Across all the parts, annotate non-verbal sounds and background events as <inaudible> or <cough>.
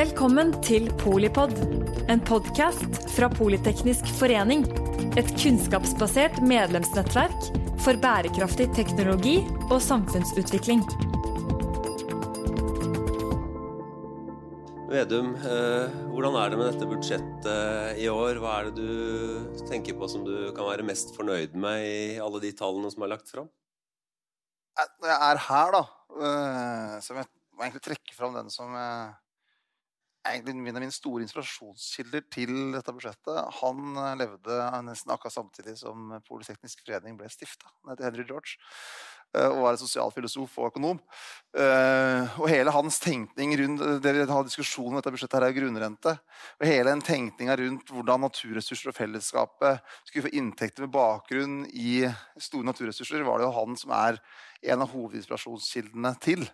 Velkommen til Polipod, en podkast fra Politeknisk forening. Et kunnskapsbasert medlemsnettverk for bærekraftig teknologi og samfunnsutvikling. Vedum, eh, hvordan er det med dette budsjettet i år? Hva er det du tenker på som du kan være mest fornøyd med i alle de tallene som er lagt fram? Når jeg er her, da, eh, så vil jeg egentlig trekke fram den som eh, egentlig en av mine store inspirasjonskilder til dette budsjettet. Han eh, levde nesten akkurat samtidig som Politeknisk forening ble stifta. Han heter Henry George og var en sosialfilosof og økonom. Og hele hans tenkning rundt det vi har diskusjon om dette budsjettet her er grunnrente. Og hele den tenkninga rundt hvordan naturressurser og fellesskapet skulle få inntekter med bakgrunn i store naturressurser, var det jo han som er en av hovedinspirasjonskildene til.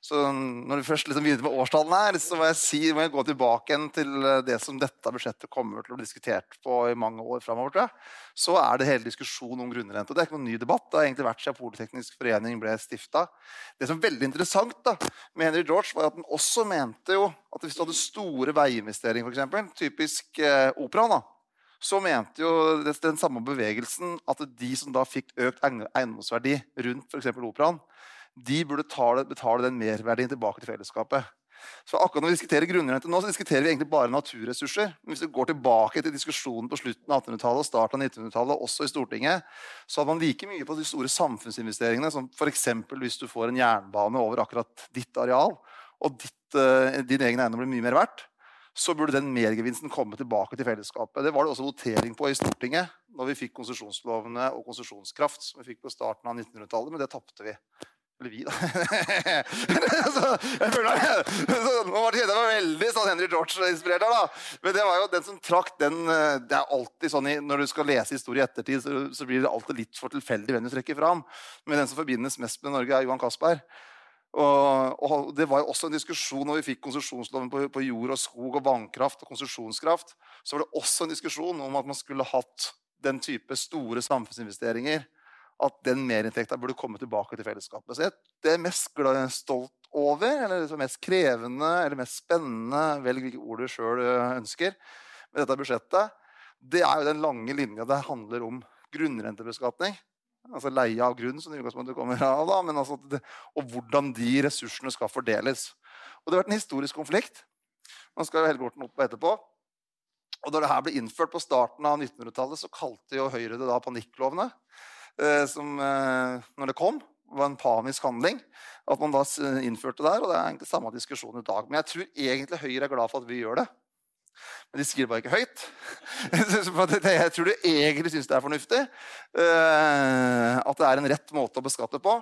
Så når vi først liksom begynte med årstallene her, så må jeg, si, må jeg gå tilbake til eh, det som dette budsjettet kommer til å bli diskutert på i mange år framover. Så er det hele diskusjonen om grunnrente. Det er ikke noen ny debatt. Det har egentlig vært siden Politeknisk forening ble stifta. Det som er veldig interessant da, med Henry George, var at han også mente jo at hvis du hadde store veiinvesteringer, f.eks., typisk eh, operaen, så mente jo den samme bevegelsen at de som da fikk økt eiendomsverdi rundt f.eks. operaen, de burde betale, betale den merverdien tilbake til fellesskapet. Så akkurat når vi diskuterer grunnrente nå, så diskuterer vi egentlig bare naturressurser. Men hvis vi går tilbake til diskusjonen på slutten av 1800-tallet og starten av 1900-tallet, også i Stortinget, så hadde man like mye på de store samfunnsinvesteringene, som f.eks. hvis du får en jernbane over akkurat ditt areal, og ditt, uh, din egen eiendom blir mye mer verdt, så burde den mergevinsten komme tilbake til fellesskapet. Det var det også votering på i Stortinget når vi fikk konsesjonslovene og konsesjonskraft. som vi fikk på starten av 1900-tallet, Men det tapte vi. Eller vi, da. <laughs> så, jeg føler så, Nå var det var veldig sånn Henry George-inspirert her, da. Men det var jo den som trakk den eh, Det er alltid sånn Når du skal lese historie i ettertid, så, så, blir det alltid litt for tilfeldig hvem du trekker fram. Men den som forbindes mest med Norge, er Johan Castberg. Og, og, Det var jo også en diskusjon når vi fikk konsesjonsloven på, på, jord og skog og vannkraft og konsesjonskraft. Så var det også en diskusjon om at man skulle hatt den type store samfunnsinvesteringer at den merinntekta burde komme tilbake til fellesskapet. Så det er mest stolt over, eller det mest krevende eller mest spennende, velg hvilke ord du sjøl øh, ønsker, med dette budsjettet, det er jo den lange linja det handler om grunnrentebeskatning. Altså leie av grunn, som det kommer av, da, altså det, og hvordan de ressursene skal fordeles. Og Det har vært en historisk konflikt. Man skal jo helle borten opp etterpå. Og Da det her ble innført på starten av 1900-tallet, så kalte jo Høyre det da panikklovene. Eh, som eh, når det kom, var en panisk handling. At man da innførte det der. Og det er egentlig samme diskusjon i dag. Men jeg tror egentlig Høyre er glad for at vi gjør det. Men de det bare ikke høyt. <laughs> Jeg tror de egentlig syns det er fornuftig. Eh, at det er en rett måte å beskatte på.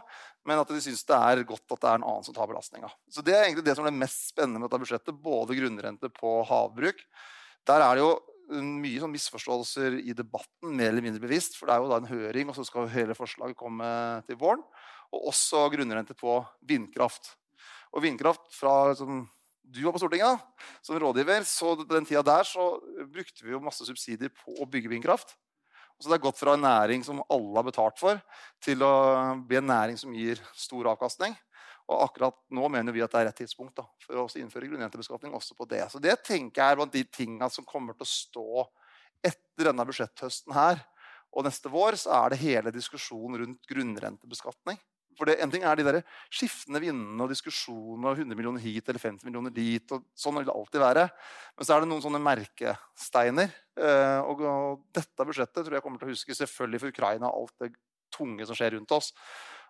Men at de syns det er godt at det er en annen som tar belastninga. Så det er egentlig det som er det mest spennende med dette budsjettet. Både grunnrente på havbruk. Der er det jo mye sånn misforståelser i debatten, mer eller mindre bevisst. For det er jo da en høring, og så skal hele forslaget komme til våren. Og også grunnrente på vindkraft. Og vindkraft fra som du var på Stortinget som rådgiver, så den tida der så brukte vi jo masse subsidier på å bygge vindkraft. Så det er gått fra en næring som alle har betalt for, til å bli en næring som gir stor avkastning. Og akkurat nå mener vi at det er rett tidspunkt da, for å innføre grunnrentebeskatning også på det. Så det tenker jeg er blant de tingene som kommer til å stå etter denne budsjetthøsten her. Og neste vår så er det hele diskusjonen rundt grunnrentebeskatning. For det, En ting er de der skiftende vindene og diskusjoner og 100 millioner hit eller 50 millioner dit. og Sånn vil det alltid være. Men så er det noen sånne merkesteiner. Eh, og, og dette budsjettet tror jeg kommer til å huske selvfølgelig for Ukraina alt det tunge som skjer rundt oss.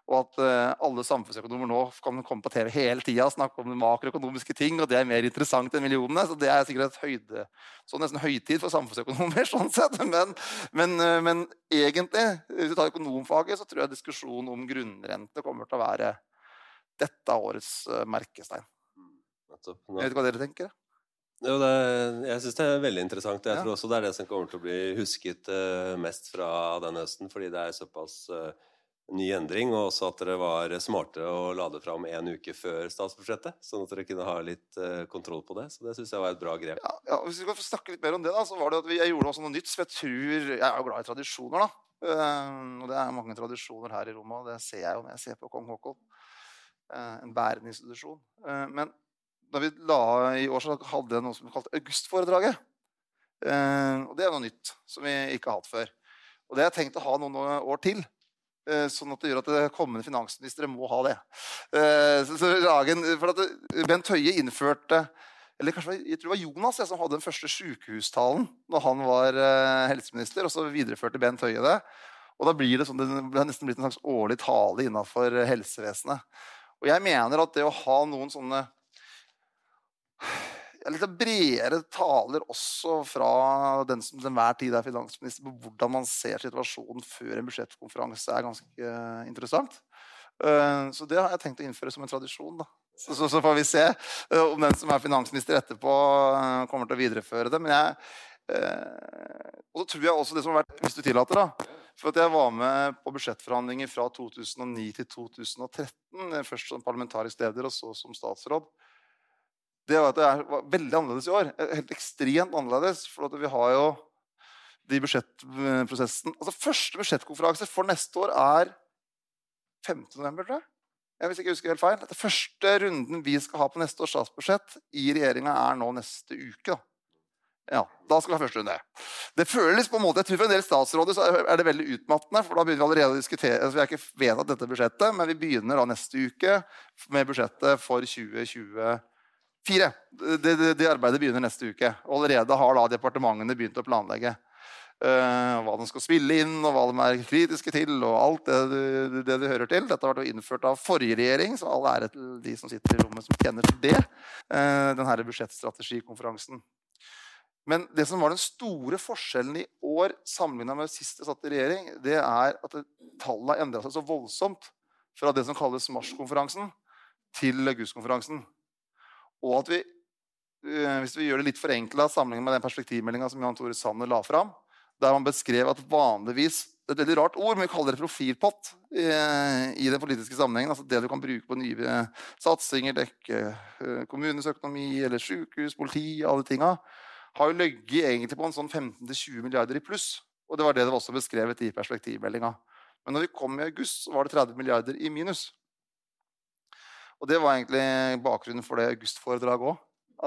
Og at uh, alle samfunnsøkonomer nå kan komme på TV hele tida og snakke om makroøkonomiske ting, og det er mer interessant enn millionene. Så det er sikkert et høyde, så nesten høytid for samfunnsøkonomer. <laughs> sånn sett. Men, men, uh, men, egentlig, hvis du tar økonomfaget, så tror jeg diskusjonen om grunnrente kommer til å være dette årets uh, merkestein. Jeg vet ikke hva dere tenker? Jo, det, jeg syns det er veldig interessant. Jeg ja. tror også det er det som kommer til å bli husket mest fra denne høsten, fordi det er såpass ny endring, og også at dere var smarte å lade fram en uke før statsbudsjettet. Sånn at dere kunne ha litt uh, kontroll på det. Så det syns jeg var et bra grep. Ja, ja, hvis vi kan snakke litt mer om det, da, så var det at jeg gjorde også noe nytt. For jeg tror Jeg er jo glad i tradisjoner, da. Uh, og det er mange tradisjoner her i rommet, og det ser jeg jo når jeg ser på kong Haakon. Uh, en bærende institusjon. men da vi la i år, så hadde jeg noe som vi kalte Augustforedraget. Eh, og det er noe nytt som vi ikke har hatt før. Og det har jeg tenkt å ha noen år til. Eh, sånn at det gjør at kommende finansministre må ha det. Eh, for at Bent Høie innførte eller kanskje jeg tror det var Jonas jeg, som hadde den første sykehustalen når han var eh, helseminister. Og så videreførte Bent Høie det. Og da blir det, sånn, det nesten blitt en slags årlig tale innafor helsevesenet. Og jeg mener at det å ha noen sånne litt bredere taler også fra den som til enhver tid er finansminister, på hvordan man ser situasjonen før en budsjettkonferanse, er ganske uh, interessant. Uh, så det har jeg tenkt å innføre som en tradisjon. da. Så, så, så får vi se uh, om den som er finansminister etterpå, kommer til å videreføre det. Men jeg, og så tror jeg også det som har vært, hvis du tillater da, for at jeg var med på budsjettforhandlinger fra 2009 til 2013. Først som parlamentarisk leder og så som statsråd det var at det var veldig annerledes i år. Helt ekstremt annerledes. For vi har jo de budsjettprosessen altså Første budsjettkonferanse for neste år er 15. november, tror jeg. jeg. Hvis ikke husker helt feil. Den første runden vi skal ha på neste års statsbudsjett i regjeringa, er nå neste uke. da. Ja, da skal vi ha første runde. Det føles på en måte, jeg tror For en del statsråder så er det veldig utmattende. for da begynner Vi allerede å diskutere, altså vi har ikke vedtatt dette budsjettet, men vi begynner da neste uke med budsjettet for 2020. Fire. Det, det, det, arbeidet begynner neste uke. Og allerede har da departementene begynt å planlegge uh, hva de skal spille inn, og hva de er kritiske til, og alt det, det, det hører til. Dette har vært innført av forrige regjering, så all ære til de som sitter i rommet som kjenner til det. Uh, denne budsjettstrategikonferansen. Men det som var den store forskjellen i år sammenligna med sist jeg satt i regjering, det er at tallene har endra seg så voldsomt fra det som kalles marskonferansen, til augustkonferansen. Og at vi, eh, hvis vi gjør det litt forenkla sammenlignet med den perspektivmeldinga som Jan Tore Sanner la fram, der man beskrev at vanligvis det er et veldig rart ord, men vi kaller det profilpott i, i den politiske sammenhengen. altså Det du kan bruke på nye satsinger, dekke eh, kommunens økonomi eller sykehus, politi, alle tinga, har jo ligget egentlig på en sånn 15-20 milliarder i pluss. Og det var det det var også beskrevet i perspektivmeldinga. Men når vi kom i august, så var det 30 milliarder i minus. Og det var egentlig bakgrunnen for det augustforedraget òg.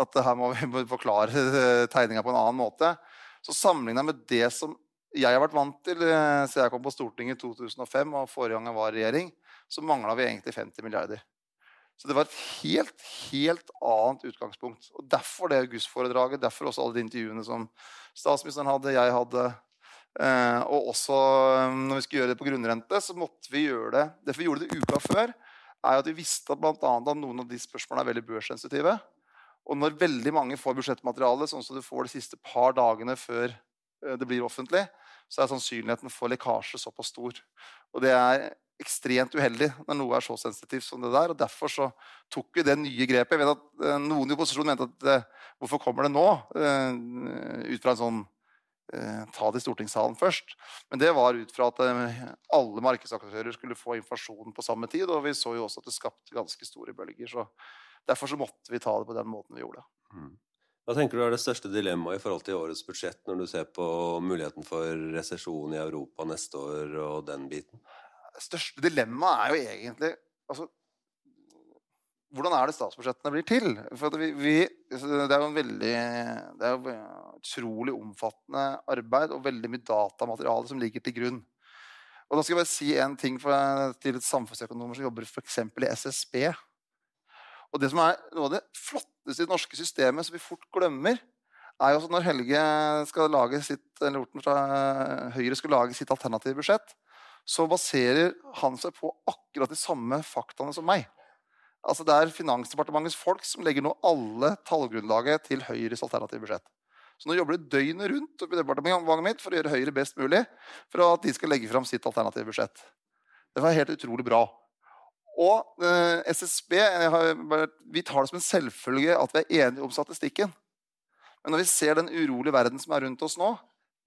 At her må vi <laughs> forklare tegninga på en annen måte. Så sammenligna med det som jeg har vært vant til eh, siden jeg kom på Stortinget i 2005 og forrige gang jeg var i regjering, så mangla vi egentlig 50 milliarder. Så det var et helt, helt annet utgangspunkt. Og Derfor det augustforedraget, derfor også alle de intervjuene som statsministeren hadde, jeg hadde. Eh, og også eh, når vi skulle gjøre det på grunnrente, så måtte vi gjøre det Derfor vi gjorde det uka før er at vi visste at, blant annet, at noen av de spørsmålene er veldig børssensitive. Og når veldig mange får budsjettmateriale, sånn som du får de siste par dagene før eh, det blir offentlig, så er sannsynligheten for lekkasje såpass stor. Og det er ekstremt uheldig når noe er så sensitivt som det der. og Derfor så tok vi det nye grepet. Jeg vet at eh, Noen i opposisjonen mente at eh, hvorfor kommer det nå? Ut fra en sånn ta det i stortingssalen først. Men det var ut fra at eh, alle markedsaktører skulle få informasjonen på samme tid. Og vi så jo også at det skapte ganske store bølger. så Derfor så måtte vi ta det på den måten vi gjorde. Mm. Hva tenker du er det største dilemmaet i forhold til årets budsjett, når du ser på muligheten for resesjon i Europa neste år og den biten? Det største dilemmaet er jo egentlig altså, hvordan er det statsbudsjettene blir til? For vi, vi, det er jo en veldig det er jo utrolig omfattende arbeid og veldig mye datamateriale som ligger til grunn. Og da skal jeg bare si en ting for, til et samfunnsøkonomer som jobber f.eks. i SSB. Og det som er noe av det flotteste i det norske systemet, som vi fort glemmer, er jo at når Helge skal lage sitt, eller Orten fra Høyre skal lage sitt alternative budsjett, så baserer han seg på akkurat de samme faktaene som meg. Altså Det er Finansdepartementets folk som legger nå alle tallgrunnlaget til Høyres alternative budsjett. Så nå jobber de døgnet rundt oppi departementet mitt for å gjøre Høyre best mulig for at de skal legge fram sitt alternative budsjett. Det var helt utrolig bra. Og eh, SSB har, vi tar det som en selvfølge at vi er enige om statistikken. Men når vi ser den urolige verden som er rundt oss nå,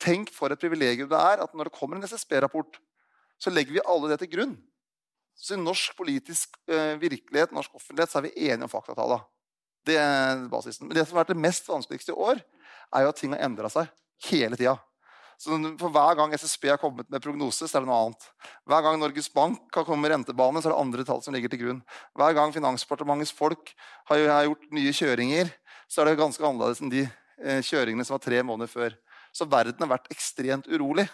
tenk for et privilegium det er at når det kommer en SSB-rapport, så legger vi alle det til grunn. Så i norsk politisk eh, virkelighet, norsk offentlighet, så er vi enige om faktatallene. Det er basisen. Men det som har vært det mest vanskeligste i år, er jo at ting har endra seg hele tida. Så for Hver gang SSB har kommet med prognose, så er det noe annet. Hver gang Norges Bank har kommet med rentebane, så er det andre tall som ligger til grunn. Hver gang Finansdepartementets folk har, gjort nye kjøringer, så er det ganske annerledes enn de eh, kjøringene som var tre måneder før. Så verden har vært ekstremt urolig.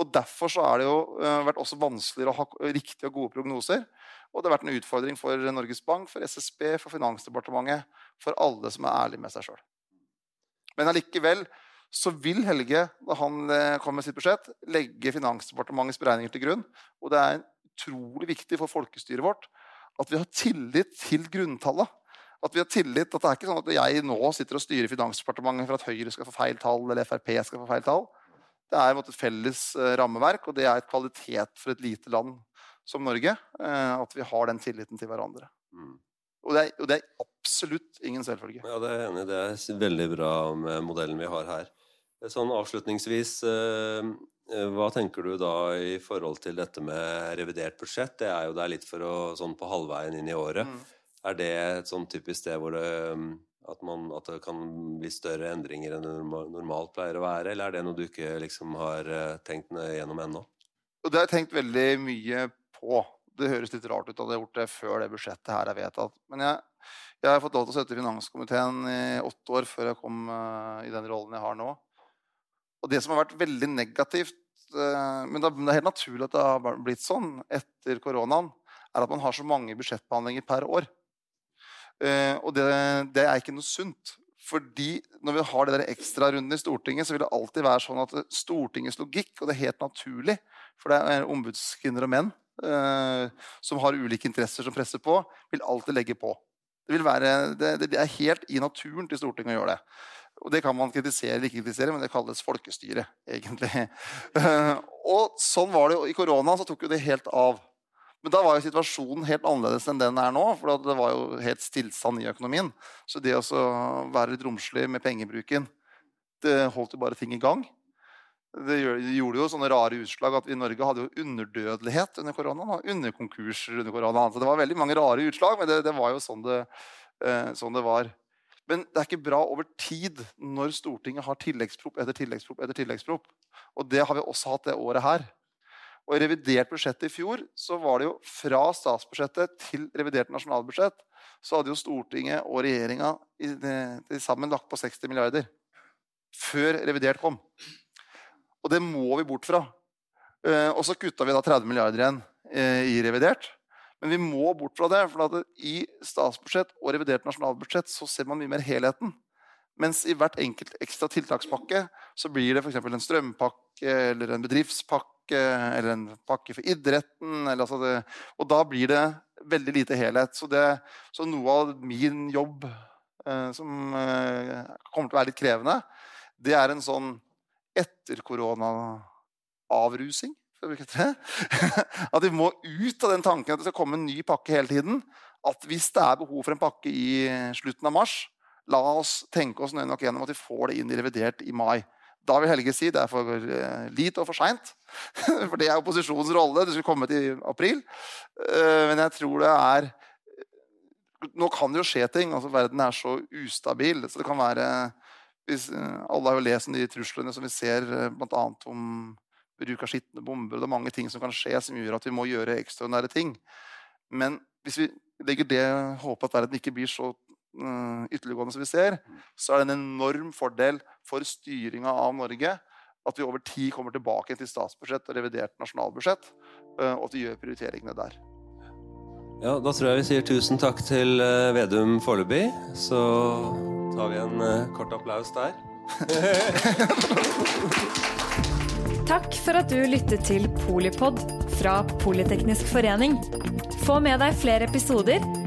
Og Derfor så har det jo uh, vært også vanskeligere å ha riktige og gode prognoser. Og det har vært en utfordring for Norges Bank, for SSB, for Finansdepartementet, for alle som er ærlige med seg sjøl. Men allikevel så vil Helge, da han kom kommer med sitt budsjett, legge Finansdepartementets beregninger til grunn. Og det er utrolig viktig for folkestyret vårt at vi har tillit til grunntallet. At vi har tillit, at det er ikke sånn at jeg nå sitter og styrer Finansdepartementet for at Høyre skal få feil tall, eller Frp skal få feil tall. Det er et felles eh, rammeverk, og det er et kvalitet for et lite land som Norge. Eh, at vi har den tilliten til hverandre. Mm. Og, det er, og, det er, absolutt ingen selvfølge. Ja, Det er enig. Det er veldig bra med modellen vi har her. Sånn Avslutningsvis, eh, hva tenker du da i forhold til dette med revidert budsjett? Det er jo der litt for å, sånn på halvveien inn i året. Mm. Er det et sånn typisk sted hvor det at, man, at, det kan bli større endringer enn det normalt pleier å være? Eller er det noe du ikke liksom har eh, tenkt gjennom ennå? Det har jeg tenkt veldig mye på. Det høres litt rart ut at jeg har gjort det før det budsjettet her er vedtatt. Men jeg, jeg har fått lov til å sitte i finanskomiteen i åtte år før jeg kom uh, i den rollen jeg har nå. Og det som har vært veldig negativt, uh, men det er helt naturlig at det har blitt sånn etter koronaen, er at man har så mange budsjettbehandlinger per år. Eh, og det, det, er ikke noe sunt. Fordi når vi har det ekstrarunden i Stortinget, så vil det alltid være sånn at Stortingets logikk, og det er helt naturlig, for det er ombudskvinner og menn eh, som har ulike interesser som presser på, vil alltid legge på. Det, være, det, det, er helt i naturen til Stortinget å gjøre det. Og Det kan man kritisere eller ikke kritisere, men det kalles folkestyre. egentlig. <laughs> og sånn var det jo I korona så tok jo det helt av. Men da var jo situasjonen helt annerledes enn den er nå. For det var jo helt stillstand i økonomien. Så det å være litt romslig med pengebruken, det holdt jo bare ting i gang. Det gjorde jo sånne rare utslag at vi i Norge hadde jo underdødelighet under koronaen. Og underkonkurser under koronaen. Så det var veldig mange rare utslag, men det, det var jo sånn det, eh, sånn det, var. Men det er ikke bra over tid når Stortinget har tilleggsprop etter tilleggsprop etter tilleggsprop. Og det har vi også hatt det året her. Og I revidert budsjett i fjor så var det jo fra statsbudsjettet til revidert nasjonalbudsjett så hadde jo Stortinget og regjeringa til sammen lagt på 60 milliarder. Før revidert kom. Og det må vi bort fra. Eh, og så kutta vi da 30 milliarder igjen eh, i revidert. Men vi må bort fra det. For i statsbudsjett og revidert nasjonalbudsjett så ser man mye mer helheten. Mens i hvert enkelt ekstra tiltakspakke så blir det f.eks. en strømpakke eller en bedriftspakke pakke eller en pakke for idretten. Altså det, og da blir det veldig lite helhet. Så, det, så noe av min jobb eh, som eh, kommer til å være litt krevende, det er en sånn etter korona-avrusing. <laughs> At vi må ut av den tanken at det skal komme en ny pakke hele tiden. At hvis det er behov for en pakke i slutten av mars, la oss tenke oss nøye nok gjennom at vi får det inn i revidert i mai. Da vil Helge si det er for uh, lite og for seint. <laughs> for det er opposisjonens rolle. Det skulle kommet i april. Uh, men jeg tror det er Nå kan det jo skje ting. altså Verden er så ustabil. så det kan være hvis, uh, Alle har jo lest de truslene som vi ser bl.a. om bruk av skitne bomber. Det er mange ting som kan skje som gjør at vi må gjøre ekstraordinære ting. Men hvis vi legger det håpet at verden ikke blir så Eh, ytterliggående som vi ser, så er det en enorm fordel for styringa av Norge at vi over tid kommer tilbake til statsbudsjett og revidert nasjonalbudsjett, eh, og at vi gjør prioriteringene der. Ja, Da tror jeg vi sier tusen takk til eh, Vedum foreløpig. Så tar vi en kort applaus der. <laughs> takk for at du lyttet til Polipod fra Politeknisk forening. Få med deg flere episoder,